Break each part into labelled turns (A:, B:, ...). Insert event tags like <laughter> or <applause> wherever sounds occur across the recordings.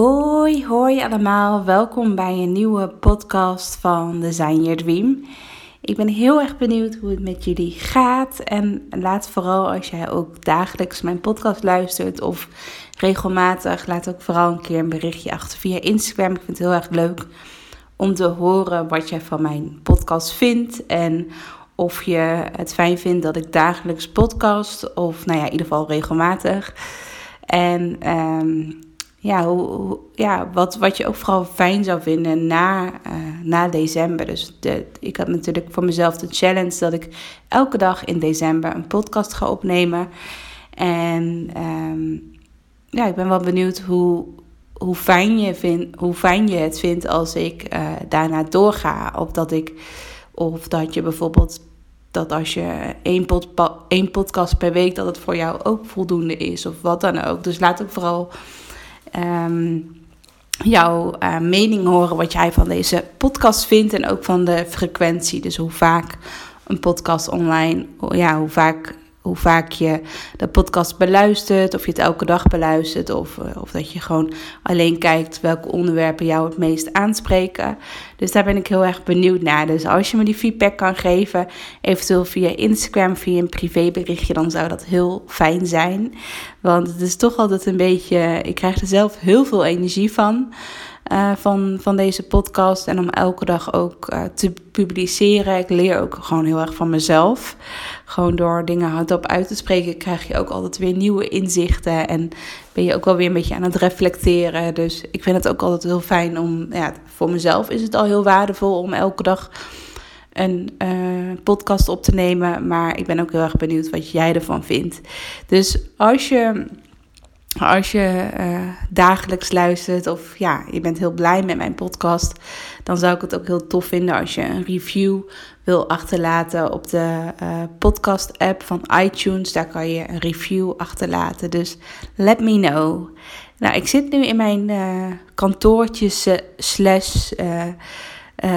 A: Hoi, hoi allemaal. Welkom bij een nieuwe podcast van Design Your Dream. Ik ben heel erg benieuwd hoe het met jullie gaat. En laat vooral als jij ook dagelijks mijn podcast luistert of regelmatig, laat ook vooral een keer een berichtje achter via Instagram. Ik vind het heel erg leuk om te horen wat jij van mijn podcast vindt. En of je het fijn vindt dat ik dagelijks podcast. Of nou ja, in ieder geval regelmatig. En ehm, ja, ja wat, wat je ook vooral fijn zou vinden na, eh, na december. Dus ik had natuurlijk voor mezelf de challenge dat ik elke dag in december een podcast ga opnemen. En ehm, ja, ik ben wel benieuwd hoe, hoe, fijn je vind, hoe fijn je het vindt als ik eh, daarna doorga. Of dat ik, of dat je bijvoorbeeld dat als je één, één podcast per week, dat het voor jou ook voldoende is. Of wat dan ook. Dus laat ook vooral ehm, jouw eh, mening horen wat jij van deze podcast vindt. En ook van de frequentie. Dus hoe vaak een podcast online, ja, hoe vaak, hoe vaak je de podcast beluistert. Of je het elke dag beluistert. Of, eh, of dat je gewoon alleen kijkt welke onderwerpen jou het meest aanspreken. Dus daar ben ik heel erg benieuwd naar. Dus als je me die feedback kan geven, eventueel via Instagram, via een privéberichtje, dan zou dat heel fijn zijn. Want het is toch altijd een beetje. Ik krijg er zelf heel veel energie van. Eh, van, van deze podcast. En om elke dag ook eh, te publiceren. Ik leer ook gewoon heel erg van mezelf. Gewoon door dingen hardop uit te spreken, krijg je ook altijd weer nieuwe inzichten. En ben je ook wel weer een beetje aan het reflecteren. Dus ik vind het ook altijd heel fijn om. Ja, voor mezelf is het al heel waardevol om elke dag een eh, podcast op te nemen. Maar ik ben ook heel erg benieuwd wat jij ervan vindt. Dus als je, als je eh, dagelijks luistert of ja, je bent heel blij met mijn podcast, dan zou ik het ook heel tof vinden als je een review wil achterlaten op de eh, podcast-app van iTunes. Daar kan je een review achterlaten. Dus let me know. Nou, ik zit nu in mijn eh kantoortje slash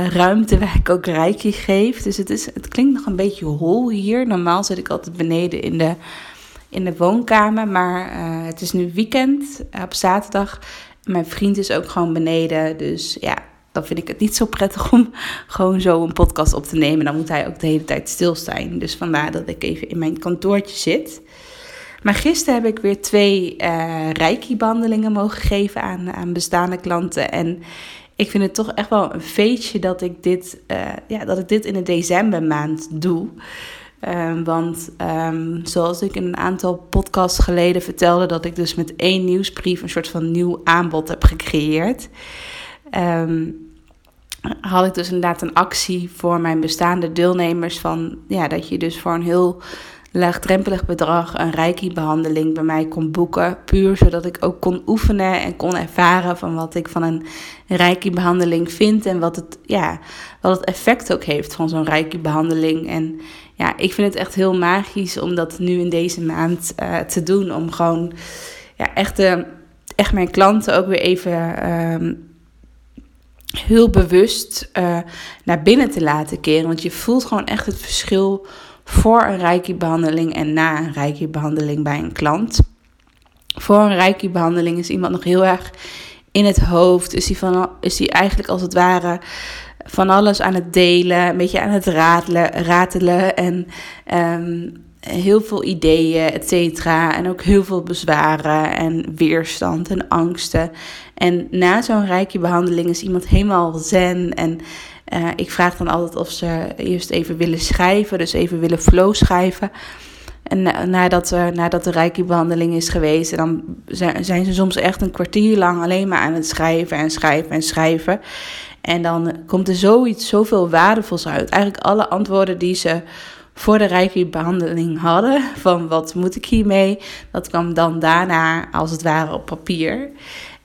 A: ruimte waar ik ook reiki geef. Dus het, is, het klinkt nog een beetje hol hier. Normaal zit ik altijd beneden in de, in de woonkamer. Maar eh, het is nu weekend eh, op zaterdag. Mijn vriend is ook gewoon beneden. Dus ja, dan vind ik het niet zo prettig om <laughs> gewoon zo een podcast op te nemen. Dan moet hij ook de hele tijd stilstaan. Dus vandaar dat ik even in mijn kantoortje zit. Maar gisteren heb ik weer twee eh reiki-behandelingen mogen geven aan, aan bestaande klanten. En ik vind het toch echt wel een feestje dat ik dit, ja, dat ik dit in de decembermaand doe. Ehm, want ehm, zoals ik in een aantal podcasts geleden vertelde, dat ik dus met één nieuwsbrief een soort van nieuw aanbod heb gecreëerd. Ehm, had ik dus inderdaad een actie voor mijn bestaande deelnemers van ja, dat je dus voor een heel laagdrempelig bedrag een reiki-behandeling bij mij kon boeken. Puur zodat ik ook kon oefenen en kon ervaren van wat ik van een reiki-behandeling vind. En wat het, ja, wat het effect ook heeft van zo'n reiki-behandeling. En ja, ik vind het echt heel magisch om dat nu in deze maand eh, te doen. Om gewoon ja, echt, de, echt mijn klanten ook weer even... ehm, heel bewust eh, naar binnen te laten keren. Want je voelt gewoon echt het verschil voor een reiki-behandeling en na een reiki-behandeling bij een klant. Voor een reiki-behandeling is iemand nog heel erg in het hoofd. Is hij, van, is hij eigenlijk als het ware van alles aan het delen, een beetje aan het ratelen, ratelen en ehm, heel veel ideeën, et cetera. En ook heel veel bezwaren en weerstand en angsten. En na zo'n rijke behandeling is iemand helemaal zen. En eh, ik vraag dan altijd of ze eerst even willen schrijven, dus even willen flow schrijven. En na- nadat, eh, nadat de reiki-behandeling is geweest, dan zijn, zijn ze soms echt een kwartier lang alleen maar aan het schrijven en schrijven en schrijven. En dan komt er zoiets, zoveel waardevols uit. Eigenlijk alle antwoorden die ze voor de Reiki-behandeling hadden. Van wat moet ik hiermee? Dat kwam dan daarna als het ware op papier.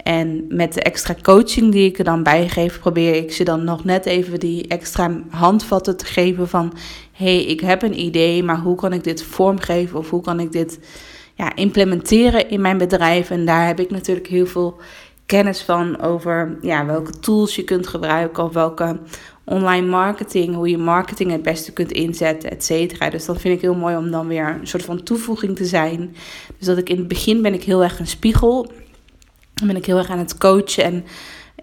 A: En met de extra coaching die ik er dan bij geef, probeer ik ze dan nog net even die extra handvatten te geven van... hey, ik heb een idee, maar hoe kan ik dit vormgeven of hoe kan ik dit ja, implementeren in mijn bedrijf? En daar heb ik natuurlijk heel veel kennis van over ja, welke tools je kunt gebruiken of welke online marketing, hoe je marketing het beste kunt inzetten, et cetera. Dus dat vind ik heel mooi om dan weer een soort van toevoeging te zijn. Dus dat ik in het begin ben ik heel erg een spiegel. Dan ben ik heel erg aan het coachen en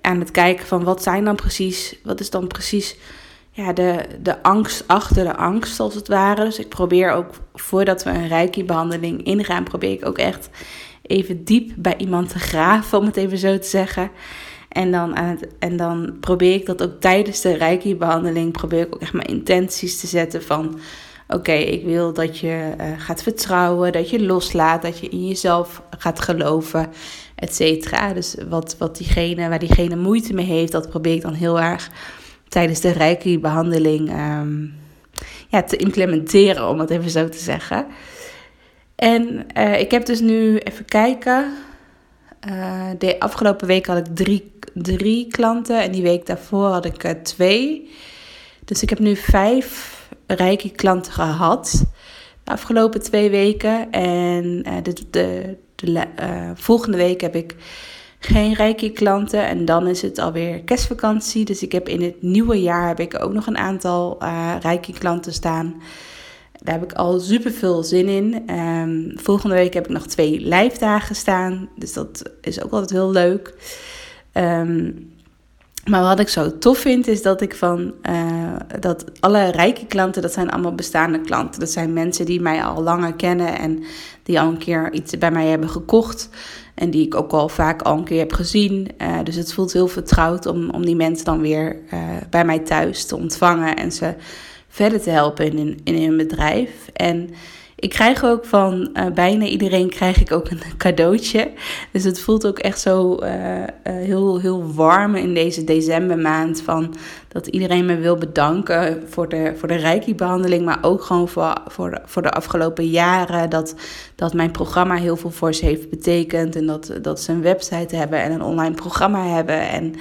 A: aan het kijken van wat zijn dan precies, wat is dan precies ja, de, de angst achter de angst als het ware. Dus ik probeer ook voordat we een reiki-behandeling ingaan, probeer ik ook echt even diep bij iemand te graven, om het even zo te zeggen. En dan, aan het, en dan probeer ik dat ook tijdens de reiki-behandeling, probeer ik ook echt mijn intenties te zetten van... Oké, ik wil dat je uh, gaat vertrouwen, dat je loslaat, dat je in jezelf gaat geloven, et cetera. Dus wat, wat diegene, waar diegene moeite mee heeft, dat probeer ik dan heel erg tijdens de reiki-behandeling um, ja, te implementeren, om het even zo te zeggen. En uh, ik heb dus nu even kijken. Uh, de afgelopen week had ik drie, drie klanten en die week daarvoor had ik twee. Dus ik heb nu vijf rijke klanten gehad de afgelopen twee weken. En de, de, de volgende week heb ik geen rijke klanten. En dan is het alweer kerstvakantie. Dus ik heb in het nieuwe jaar heb ik ook nog een aantal rijke klanten staan. Daar heb ik al super veel zin in. Um, volgende week heb ik nog twee live dagen staan. Dus dat is ook altijd heel leuk. Um, maar wat ik zo tof vind, is dat ik van uh, dat alle rijke klanten, dat zijn allemaal bestaande klanten. Dat zijn mensen die mij al langer kennen en die al een keer iets bij mij hebben gekocht. En die ik ook al vaak al een keer heb gezien. Uh, dus het voelt heel vertrouwd om, om die mensen dan weer uh, bij mij thuis te ontvangen en ze verder te helpen in, in hun bedrijf. En ik krijg ook van uh, bijna iedereen krijg ik ook een <laughs> cadeautje. Dus het voelt ook echt zo uh, uh, heel, heel warm in deze decembermaand. Van dat iedereen me wil bedanken voor de, voor de Reiki-behandeling. Maar ook gewoon voor, voor, de, voor de afgelopen jaren. Dat, dat mijn programma heel veel voor ze heeft betekend. En dat, dat ze een website hebben en een online programma hebben. En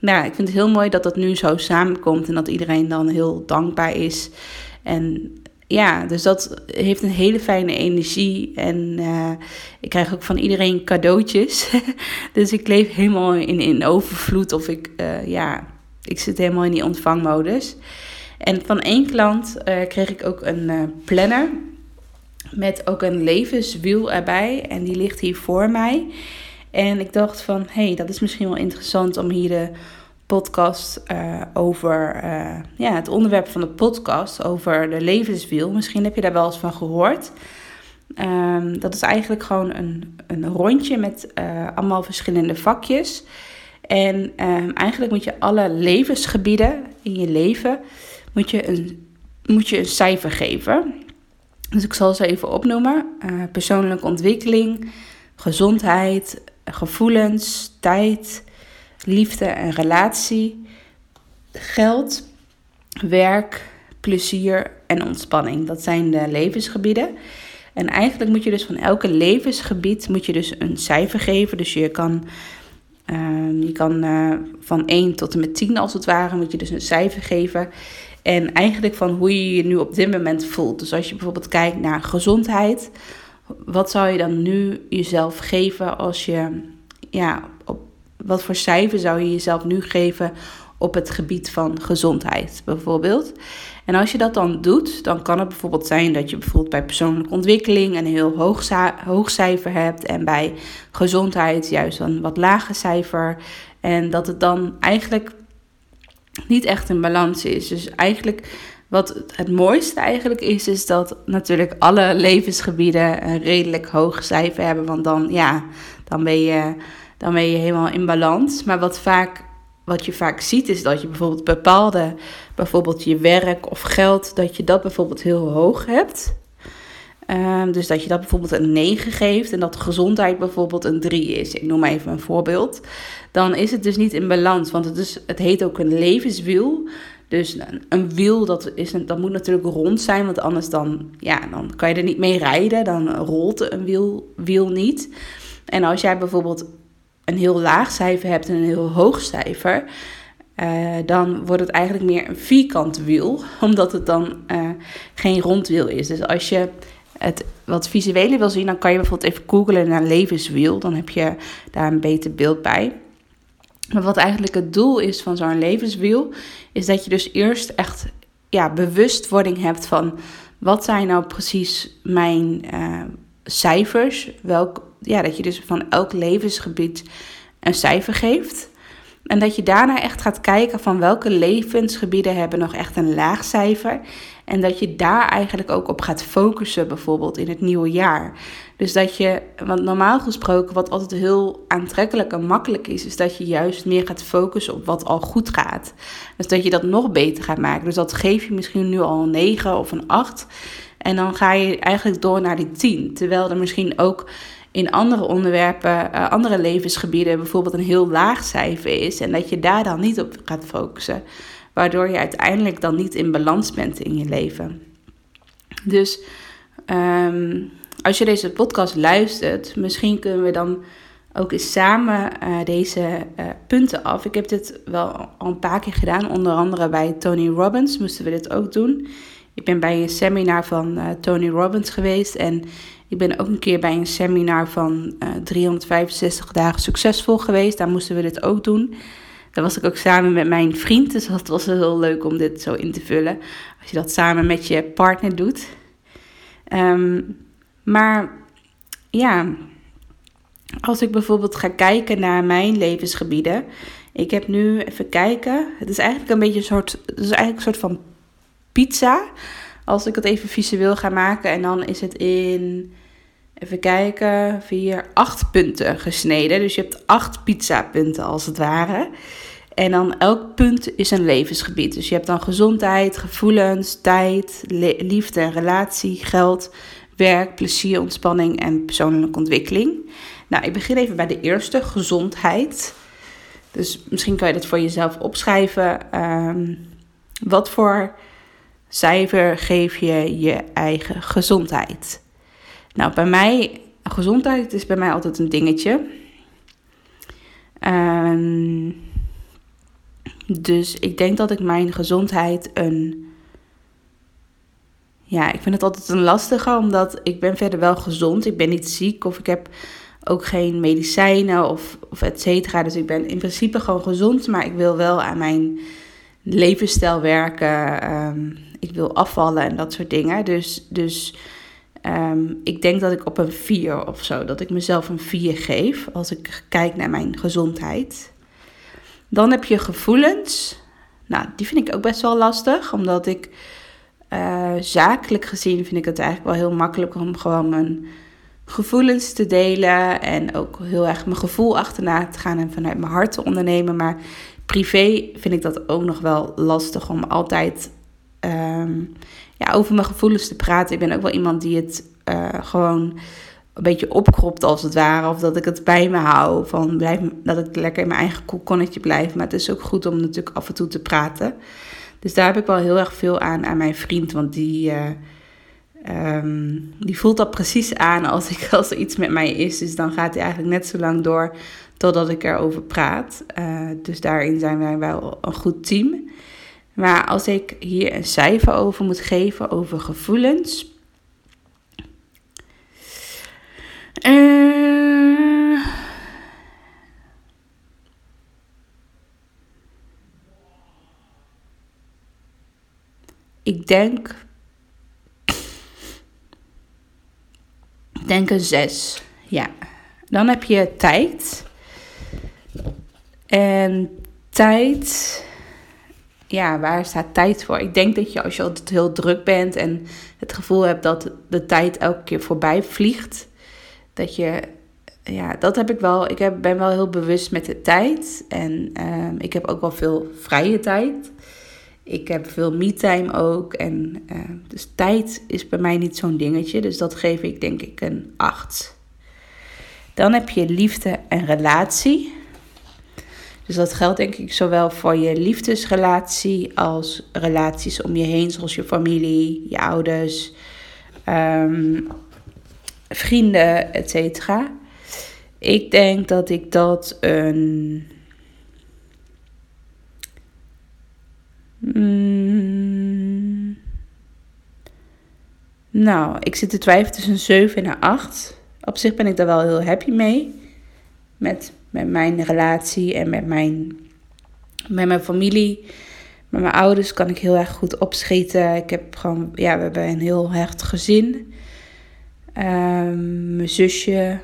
A: nou, ik vind het heel mooi dat dat nu zo samenkomt. En dat iedereen dan heel dankbaar is. En ja, dus dat heeft een hele fijne energie. En uh, ik krijg ook van iedereen cadeautjes. <laughs> dus ik leef helemaal in, in overvloed. Of ik, uh, ja, ik zit helemaal in die ontvangmodus. En van één klant uh, kreeg ik ook een planner. Met ook een levenswiel erbij. En die ligt hier voor mij. En ik dacht van, hé, hey, dat is misschien wel interessant om hier de podcast uh, over uh, ja, het onderwerp van de podcast, over de levenswiel. Misschien heb je daar wel eens van gehoord. Um, dat is eigenlijk gewoon een, een rondje met uh, allemaal verschillende vakjes. En um, eigenlijk moet je alle levensgebieden in je leven moet je een, moet je een cijfer geven. Dus ik zal ze even opnoemen. persoonlijke ontwikkeling, gezondheid, gevoelens, tijd, liefde en relatie, geld, werk, plezier en ontspanning. Dat zijn de levensgebieden. En eigenlijk moet je dus van elke levensgebied moet je dus een cijfer geven. Dus je kan, uh, je kan uh, van 1 tot en met 10 als het ware, moet je dus een cijfer geven. En eigenlijk van hoe je je nu op dit moment voelt. Dus als je bijvoorbeeld kijkt naar gezondheid, wat zou je dan nu jezelf geven als je ja, wat voor cijfer zou je jezelf nu geven op het gebied van gezondheid, bijvoorbeeld? En als je dat dan doet, dan kan het bijvoorbeeld zijn dat je bijvoorbeeld bij persoonlijke ontwikkeling een heel hoog, hoog cijfer hebt en bij gezondheid juist een wat lager cijfer. En dat het dan eigenlijk niet echt een balans is. Dus eigenlijk wat het mooiste eigenlijk is, is dat natuurlijk alle levensgebieden een redelijk hoog cijfer hebben. Want dan, ja, dan ben je dan ben je helemaal in balans. Maar wat, vaak, wat je vaak ziet is dat je bijvoorbeeld bepaalde, bijvoorbeeld je werk of geld, dat je dat bijvoorbeeld heel hoog hebt. Um, dus dat je dat bijvoorbeeld een 9 geeft en dat gezondheid bijvoorbeeld een 3 is. Ik noem maar even een voorbeeld. Dan is het dus niet in balans, want het, is, het heet ook een levenswiel. Dus een, een wiel, dat, is dat moet natuurlijk rond zijn, want anders dan, ja, dan kan je er niet mee rijden. Dan rolt een wiel, wiel niet. En als jij bijvoorbeeld een heel laag cijfer hebt en een heel hoog cijfer, eh, dan wordt het eigenlijk meer een vierkant wiel, <laughs> omdat het dan uh, geen rondwiel is. Dus als je het wat visuele wil zien, dan kan je bijvoorbeeld even googlen naar levenswiel. Dan heb je daar een beter beeld bij. Maar wat eigenlijk het doel is van zo'n levenswiel, is dat je dus eerst echt ja, bewustwording hebt van wat zijn nou precies mijn uh, cijfers. Welk, ja, dat je dus van elk levensgebied een cijfer geeft. En dat je daarna echt gaat kijken van welke levensgebieden hebben nog echt een laag cijfer. En dat je daar eigenlijk ook op gaat focussen, bijvoorbeeld in het nieuwe jaar. Dus dat je, want normaal gesproken, wat altijd heel aantrekkelijk en makkelijk is, is dat je juist meer gaat focussen op wat al goed gaat. Dus dat je dat nog beter gaat maken. Dus dat geef je misschien nu al een 9 of een 8. En dan ga je eigenlijk door naar die 10. Terwijl er misschien ook in andere onderwerpen, uh, andere levensgebieden, bijvoorbeeld een heel laag cijfer is. En dat je daar dan niet op gaat focussen. Waardoor je uiteindelijk dan niet in balans bent in je leven. Dus um, als je deze podcast luistert, misschien kunnen we dan ook eens samen uh, deze uh, punten af. Ik heb dit wel al een paar keer gedaan, onder andere bij Tony Robbins moesten we dit ook doen. Ik ben bij een seminar van uh, Tony Robbins geweest en ik ben ook een keer bij een seminar van 365 dagen succesvol geweest. Daar moesten we dit ook doen. Daar was ik ook samen met mijn vriend, dus dat was heel leuk om dit zo in te vullen. Als je dat samen met je partner doet. Um, maar ja, als ik bijvoorbeeld ga kijken naar mijn levensgebieden. Ik heb nu even kijken. Het is eigenlijk een beetje een soort. Het is eigenlijk een soort van pizza. Als ik het even visueel ga maken. En dan is het in. Even kijken. Vier, acht punten gesneden. Dus je hebt acht pizza-punten als het ware. En dan elk punt is een levensgebied. Dus je hebt dan gezondheid, gevoelens, tijd, liefde, relatie, geld, werk, plezier, ontspanning en persoonlijke ontwikkeling. Nou, ik begin even bij de eerste, gezondheid. Dus misschien kan je dat voor jezelf opschrijven. Um, wat voor cijfer geef je je eigen gezondheid? Nou, bij mij, gezondheid is bij mij altijd een dingetje. Um, dus ik denk dat ik mijn gezondheid een ja, ik vind het altijd een lastige, omdat ik ben verder wel gezond. Ik ben niet ziek of ik heb ook geen medicijnen of, of et cetera. Dus ik ben in principe gewoon gezond, maar ik wil wel aan mijn levensstijl werken. Um, ik wil afvallen en dat soort dingen. Dus, dus um, ik denk dat ik op een 4 of zo, dat ik mezelf een 4 geef als ik kijk naar mijn gezondheid. Dan heb je gevoelens. Nou, die vind ik ook best wel lastig, omdat ik uh, zakelijk gezien vind ik het eigenlijk wel heel makkelijk om gewoon mijn gevoelens te delen. En ook heel erg mijn gevoel achterna te gaan en vanuit mijn hart te ondernemen. Maar privé vind ik dat ook nog wel lastig om altijd um, ja, over mijn gevoelens te praten. Ik ben ook wel iemand die het uh, gewoon een beetje opkropt als het ware. Of dat ik het bij me hou. Van blijf, dat ik lekker in mijn eigen kokonnetje blijf. Maar het is ook goed om natuurlijk af en toe te praten. Dus daar heb ik wel heel erg veel aan aan mijn vriend. Want die, uh, um, die voelt dat precies aan als, ik, <laughs> als er iets met mij is. Dus dan gaat hij eigenlijk net zo lang door totdat ik erover praat. Uh, dus daarin zijn wij wel een goed team. Maar als ik hier een cijfer over moet geven, over gevoelens. Uh, ik denk. Ik denk een zes. Ja. Dan heb je tijd. En tijd. Ja, waar staat tijd voor? Ik denk dat je als je altijd heel druk bent en het gevoel hebt dat de tijd elke keer voorbij vliegt, dat je ja, dat heb ik wel. Ik ben wel heel bewust met de tijd. En uh, ik heb ook wel veel vrije tijd. Ik heb veel me-time ook. En uh, dus tijd is bij mij niet zo'n dingetje. Dus dat geef ik denk ik een 8. Dan heb je liefde en relatie. Dus dat geldt denk ik zowel voor je liefdesrelatie als relaties om je heen, zoals je familie, je ouders, ehm, vrienden, et cetera. Ik denk dat ik dat een. Mm, nou, ik zit te twijfelen tussen een 7 en een 8. Op zich ben ik daar wel heel happy mee. Met, met mijn relatie en met mijn, met mijn familie. Met mijn ouders kan ik heel erg goed opschieten. Ik heb gewoon, ja, we hebben een heel hecht gezin. Ehm, mijn zusje,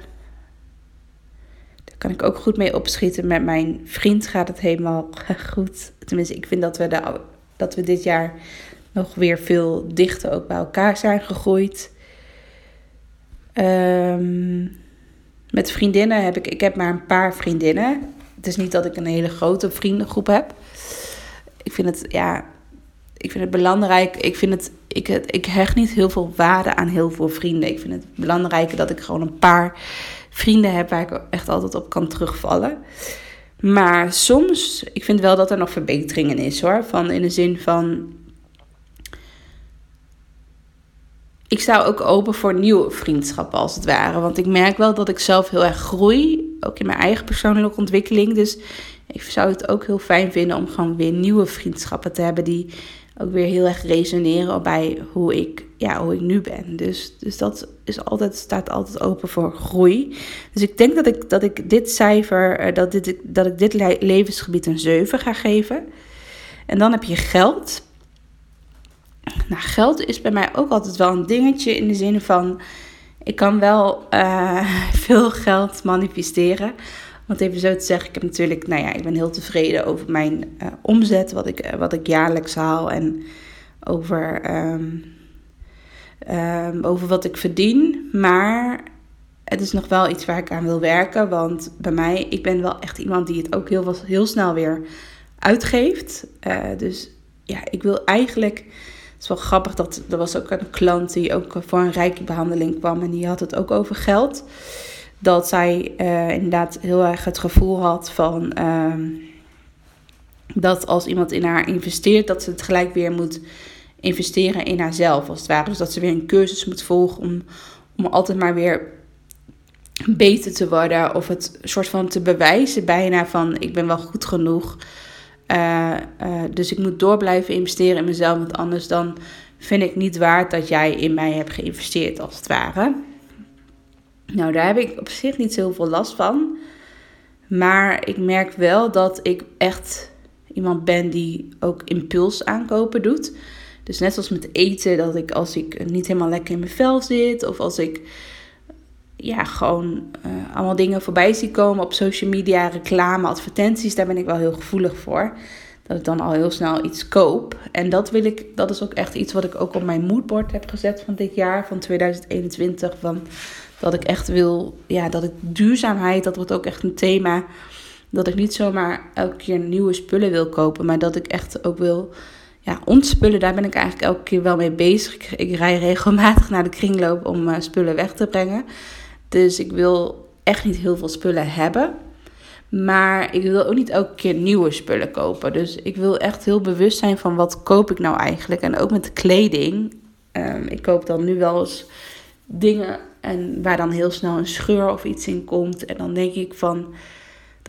A: daar kan ik ook goed mee opschieten. Met mijn vriend gaat het helemaal <laughs> goed. Tenminste, ik vind dat we, de, dat we dit jaar nog weer veel dichter ook bij elkaar zijn gegroeid. Ehm, met vriendinnen heb ik, ik heb maar een paar vriendinnen. Het is niet dat ik een hele grote vriendengroep heb. Ik vind het, ja, ik vind het belangrijk. Ik, vind het, ik, ik hecht niet heel veel waarde aan heel veel vrienden. Ik vind het belangrijker dat ik gewoon een paar vrienden heb waar ik echt altijd op kan terugvallen. Maar soms, ik vind wel dat er nog verbeteringen is hoor. Van in de zin van. Ik sta ook open voor nieuwe vriendschappen als het ware. Want ik merk wel dat ik zelf heel erg groei. Ook in mijn eigen persoonlijke ontwikkeling. Dus ik zou het ook heel fijn vinden om gewoon weer nieuwe vriendschappen te hebben. Die ook weer heel erg resoneren bij hoe ik, ja, hoe ik nu ben. Dus, dus dat is altijd, staat altijd open voor groei. Dus ik denk dat ik, dat ik dit cijfer, eh, dat, dit, dat ik dit levensgebied een 7 ga geven. En dan heb je geld. Nou, geld is bij mij ook altijd wel een dingetje in de zin van... Ik kan wel uh, <laughs> veel geld manifesteren. Want even zo te zeggen, ik heb natuurlijk, nou ja, ik ben heel tevreden over mijn uh, omzet, wat ik, uh, wat ik jaarlijks haal en over, um, um, over wat ik verdien. Maar het is nog wel iets waar ik aan wil werken, want bij mij, ik ben wel echt iemand die het ook heel, heel snel weer uitgeeft. Dus ja, ik wil eigenlijk, het is wel grappig, dat er was ook een klant die ook voor een rijke behandeling kwam en die had het ook over geld dat zij uh, inderdaad heel erg het gevoel had van uh, dat als iemand in haar investeert, dat ze het gelijk weer moet investeren in haarzelf, als het ware. Dus dat ze weer een cursus moet volgen om, om altijd maar weer beter te worden of het soort van te bewijzen bijna van ik ben wel goed genoeg. Uh, uh, dus ik moet door blijven investeren in mezelf, want anders dan vind ik niet waard dat jij in mij hebt geïnvesteerd, als het ware. Nou, daar heb ik op zich niet zoveel last van. Maar ik merk wel dat ik echt iemand ben die ook impuls aankopen doet. Dus net zoals met eten, dat ik als ik niet helemaal lekker in mijn vel zit, of als ik ja, gewoon uh, allemaal dingen voorbij zie komen op social media, reclame, advertenties, daar ben ik wel heel gevoelig voor. Dat ik dan al heel snel iets koop. En dat wil ik, dat is ook echt iets wat ik ook op mijn moodboard heb gezet van dit jaar, van 2021. Van dat ik echt wil, ja, dat ik duurzaamheid, dat wordt ook echt een thema. Dat ik niet zomaar elke keer nieuwe spullen wil kopen, maar dat ik echt ook wil, ja, ontspullen. Daar ben ik eigenlijk elke keer wel mee bezig. Ik, rij regelmatig naar de kringloop om uh, spullen weg te brengen. Dus ik wil echt niet heel veel spullen hebben. Maar ik wil ook niet elke keer nieuwe spullen kopen. Dus ik wil echt heel bewust zijn van wat koop ik nou eigenlijk. En ook met de kleding. Um, ik koop dan nu wel eens dingen en waar dan heel snel een scheur of iets in komt. En dan denk ik van,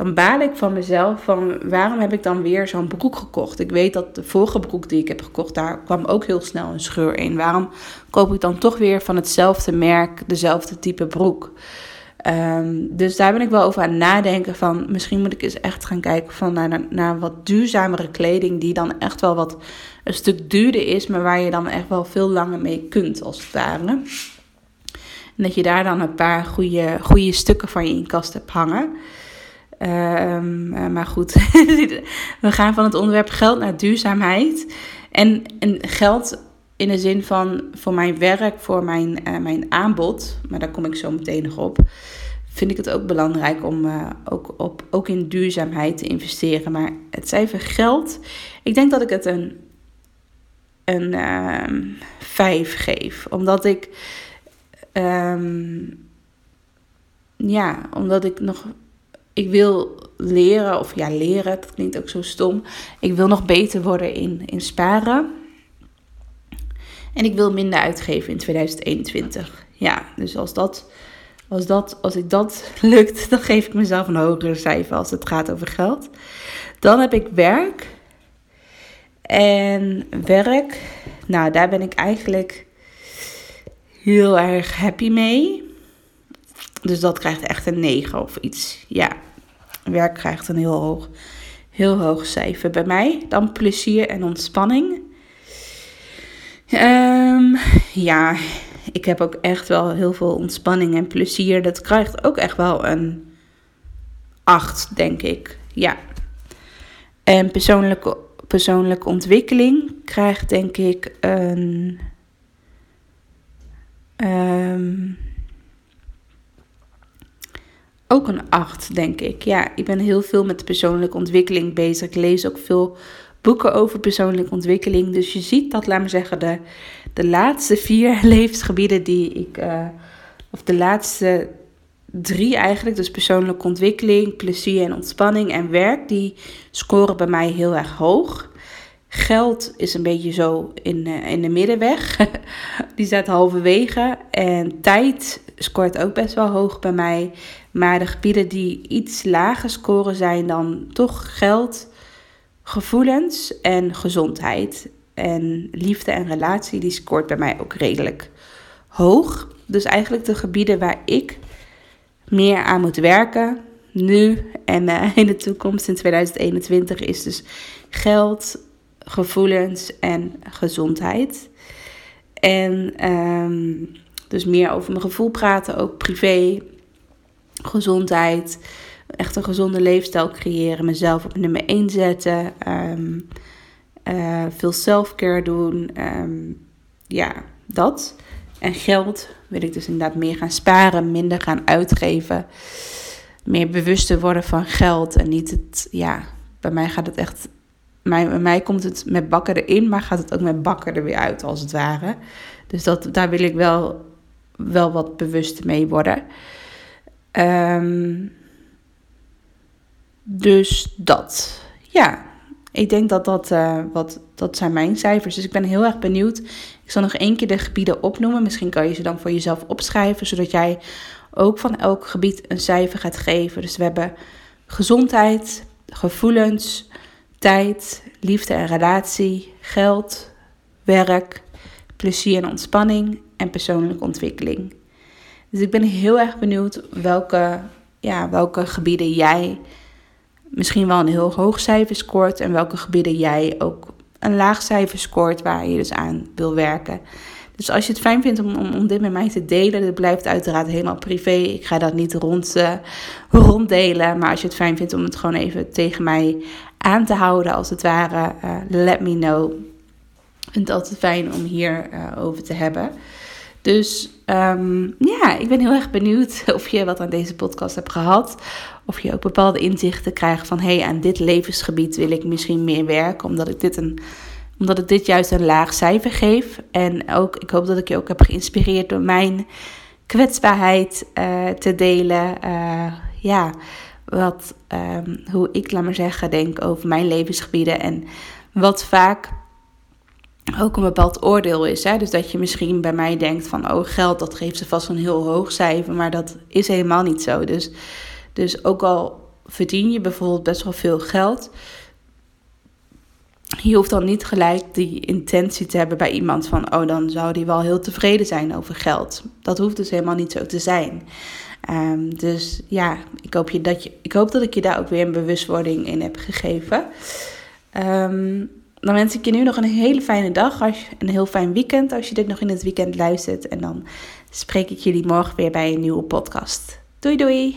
A: dan baal ik van mezelf van waarom heb ik dan weer zo'n broek gekocht? Ik weet dat de vorige broek die ik heb gekocht, daar kwam ook heel snel een scheur in. Waarom koop ik dan toch weer van hetzelfde merk dezelfde type broek? Um, dus daar ben ik wel over aan nadenken van misschien moet ik eens echt gaan kijken van naar, naar, naar wat duurzamere kleding die dan echt wel wat een stuk duurder is, maar waar je dan echt wel veel langer mee kunt als het ware. En dat je daar dan een paar goede, goede stukken van je in kast hebt hangen. Um, uh, maar goed, <laughs> we gaan van het onderwerp geld naar duurzaamheid. En, geld in de zin van voor mijn werk, voor mijn, uh, mijn aanbod, maar daar kom ik zo meteen nog op. Vind ik het ook belangrijk om uh, ook, op, ook in duurzaamheid te investeren. Maar het cijfer geld, ik denk dat ik het een, een uh, 5 geef. Omdat ik Um, ja, omdat ik nog. Ik wil leren, of ja, leren, dat klinkt ook zo stom. Ik wil nog beter worden in, in sparen. En ik wil minder uitgeven in 2021. Ja, dus als dat, als dat, als ik dat <laughs> lukt, dan geef ik mezelf een hogere cijfer als het gaat over geld. Dan heb ik werk. En werk, nou daar ben ik eigenlijk heel erg happy mee. Dus dat krijgt echt een 9 of iets. Ja, werk krijgt een heel hoog, heel hoog cijfer bij mij. Dan plezier en ontspanning. Ehm, ja, ik heb ook echt wel heel veel ontspanning en plezier. Dat krijgt ook echt wel een 8, denk ik. Ja. En persoonlijke, persoonlijke ontwikkeling krijgt denk ik een. ehm, ook een 8, denk ik. Ja, ik ben heel veel met persoonlijke ontwikkeling bezig. Ik lees ook veel boeken over persoonlijke ontwikkeling. Dus je ziet dat, laat me zeggen, de, de laatste vier <laughs> levensgebieden die ik. eh, of de laatste drie eigenlijk, dus persoonlijke ontwikkeling, plezier en ontspanning en werk, die scoren bij mij heel erg hoog. Geld is een beetje zo in, eh, in de middenweg. <laughs> Die staat halverwege. En tijd scoort ook best wel hoog bij mij. Maar de gebieden die iets lager scoren zijn dan toch geld, gevoelens en gezondheid. En liefde en relatie, die scoort bij mij ook redelijk hoog. Dus eigenlijk de gebieden waar ik meer aan moet werken, nu en eh, in de toekomst in 2021, is dus geld, gevoelens en gezondheid. En ehm, dus meer over mijn gevoel praten, ook privé, gezondheid, echt een gezonde leefstijl creëren, mezelf op nummer 1 zetten, ehm, eh, veel self-care doen, ehm, ja, dat. En geld wil ik dus inderdaad meer gaan sparen, minder gaan uitgeven, meer bewuster worden van geld en niet het, ja, bij mij gaat het echt mij, bij mij komt het met bakken erin, maar gaat het ook met bakken er weer uit, als het ware. Dus dat, daar wil ik wel, wel wat bewust mee worden. Ehm, dus dat. Ja, ik denk dat dat, eh, wat, dat zijn mijn cijfers. Dus ik ben heel erg benieuwd. Ik zal nog één keer de gebieden opnoemen. Misschien kan je ze dan voor jezelf opschrijven, zodat jij ook van elk gebied een cijfer gaat geven. Dus we hebben gezondheid, gevoelens, tijd, liefde en relatie, geld, werk, plezier en ontspanning en persoonlijke ontwikkeling. Dus ik ben heel erg benieuwd welke, ja, welke gebieden jij misschien wel een heel hoog cijfer scoort en welke gebieden jij ook een laag cijfer scoort waar je dus aan wil werken. Dus als je het fijn vindt om, om, dit met mij te delen, dat blijft uiteraard helemaal privé. Ik ga dat niet rond, uh, <laughs> ronddelen. Maar als je het fijn vindt om het gewoon even tegen mij aan te houden, als het ware, uh, let me know. Ik vind het altijd fijn om hier uh, over te hebben. Dus um, ja, ik ben heel erg benieuwd <laughs> of je wat aan deze podcast hebt gehad. Of je ook bepaalde inzichten krijgt van hey, aan dit levensgebied wil ik misschien meer werken, omdat ik dit een omdat ik dit juist een laag cijfer geef. En ook, ik hoop dat ik je ook heb geïnspireerd door mijn kwetsbaarheid uh, te delen. Ja, wat, um, hoe ik, laat maar zeggen, denk over mijn levensgebieden. En wat vaak ook een bepaald oordeel is. Hè? Dus dat je misschien bij mij denkt van, oh geld, dat geeft ze vast een heel hoog cijfer. Maar dat is helemaal niet zo. Dus, dus ook al verdien je bijvoorbeeld best wel veel geld je hoeft dan niet gelijk die intentie te hebben bij iemand van, oh, dan zou die wel heel tevreden zijn over geld. Dat hoeft dus helemaal niet zo te zijn. Um, dus ja, ik hoop, je dat je, ik hoop dat ik je daar ook weer een bewustwording in heb gegeven. Um, dan wens ik je nu nog een hele fijne dag, als een heel fijn weekend als je dit nog in het weekend luistert. En dan spreek ik jullie morgen weer bij een nieuwe podcast. Doei doei!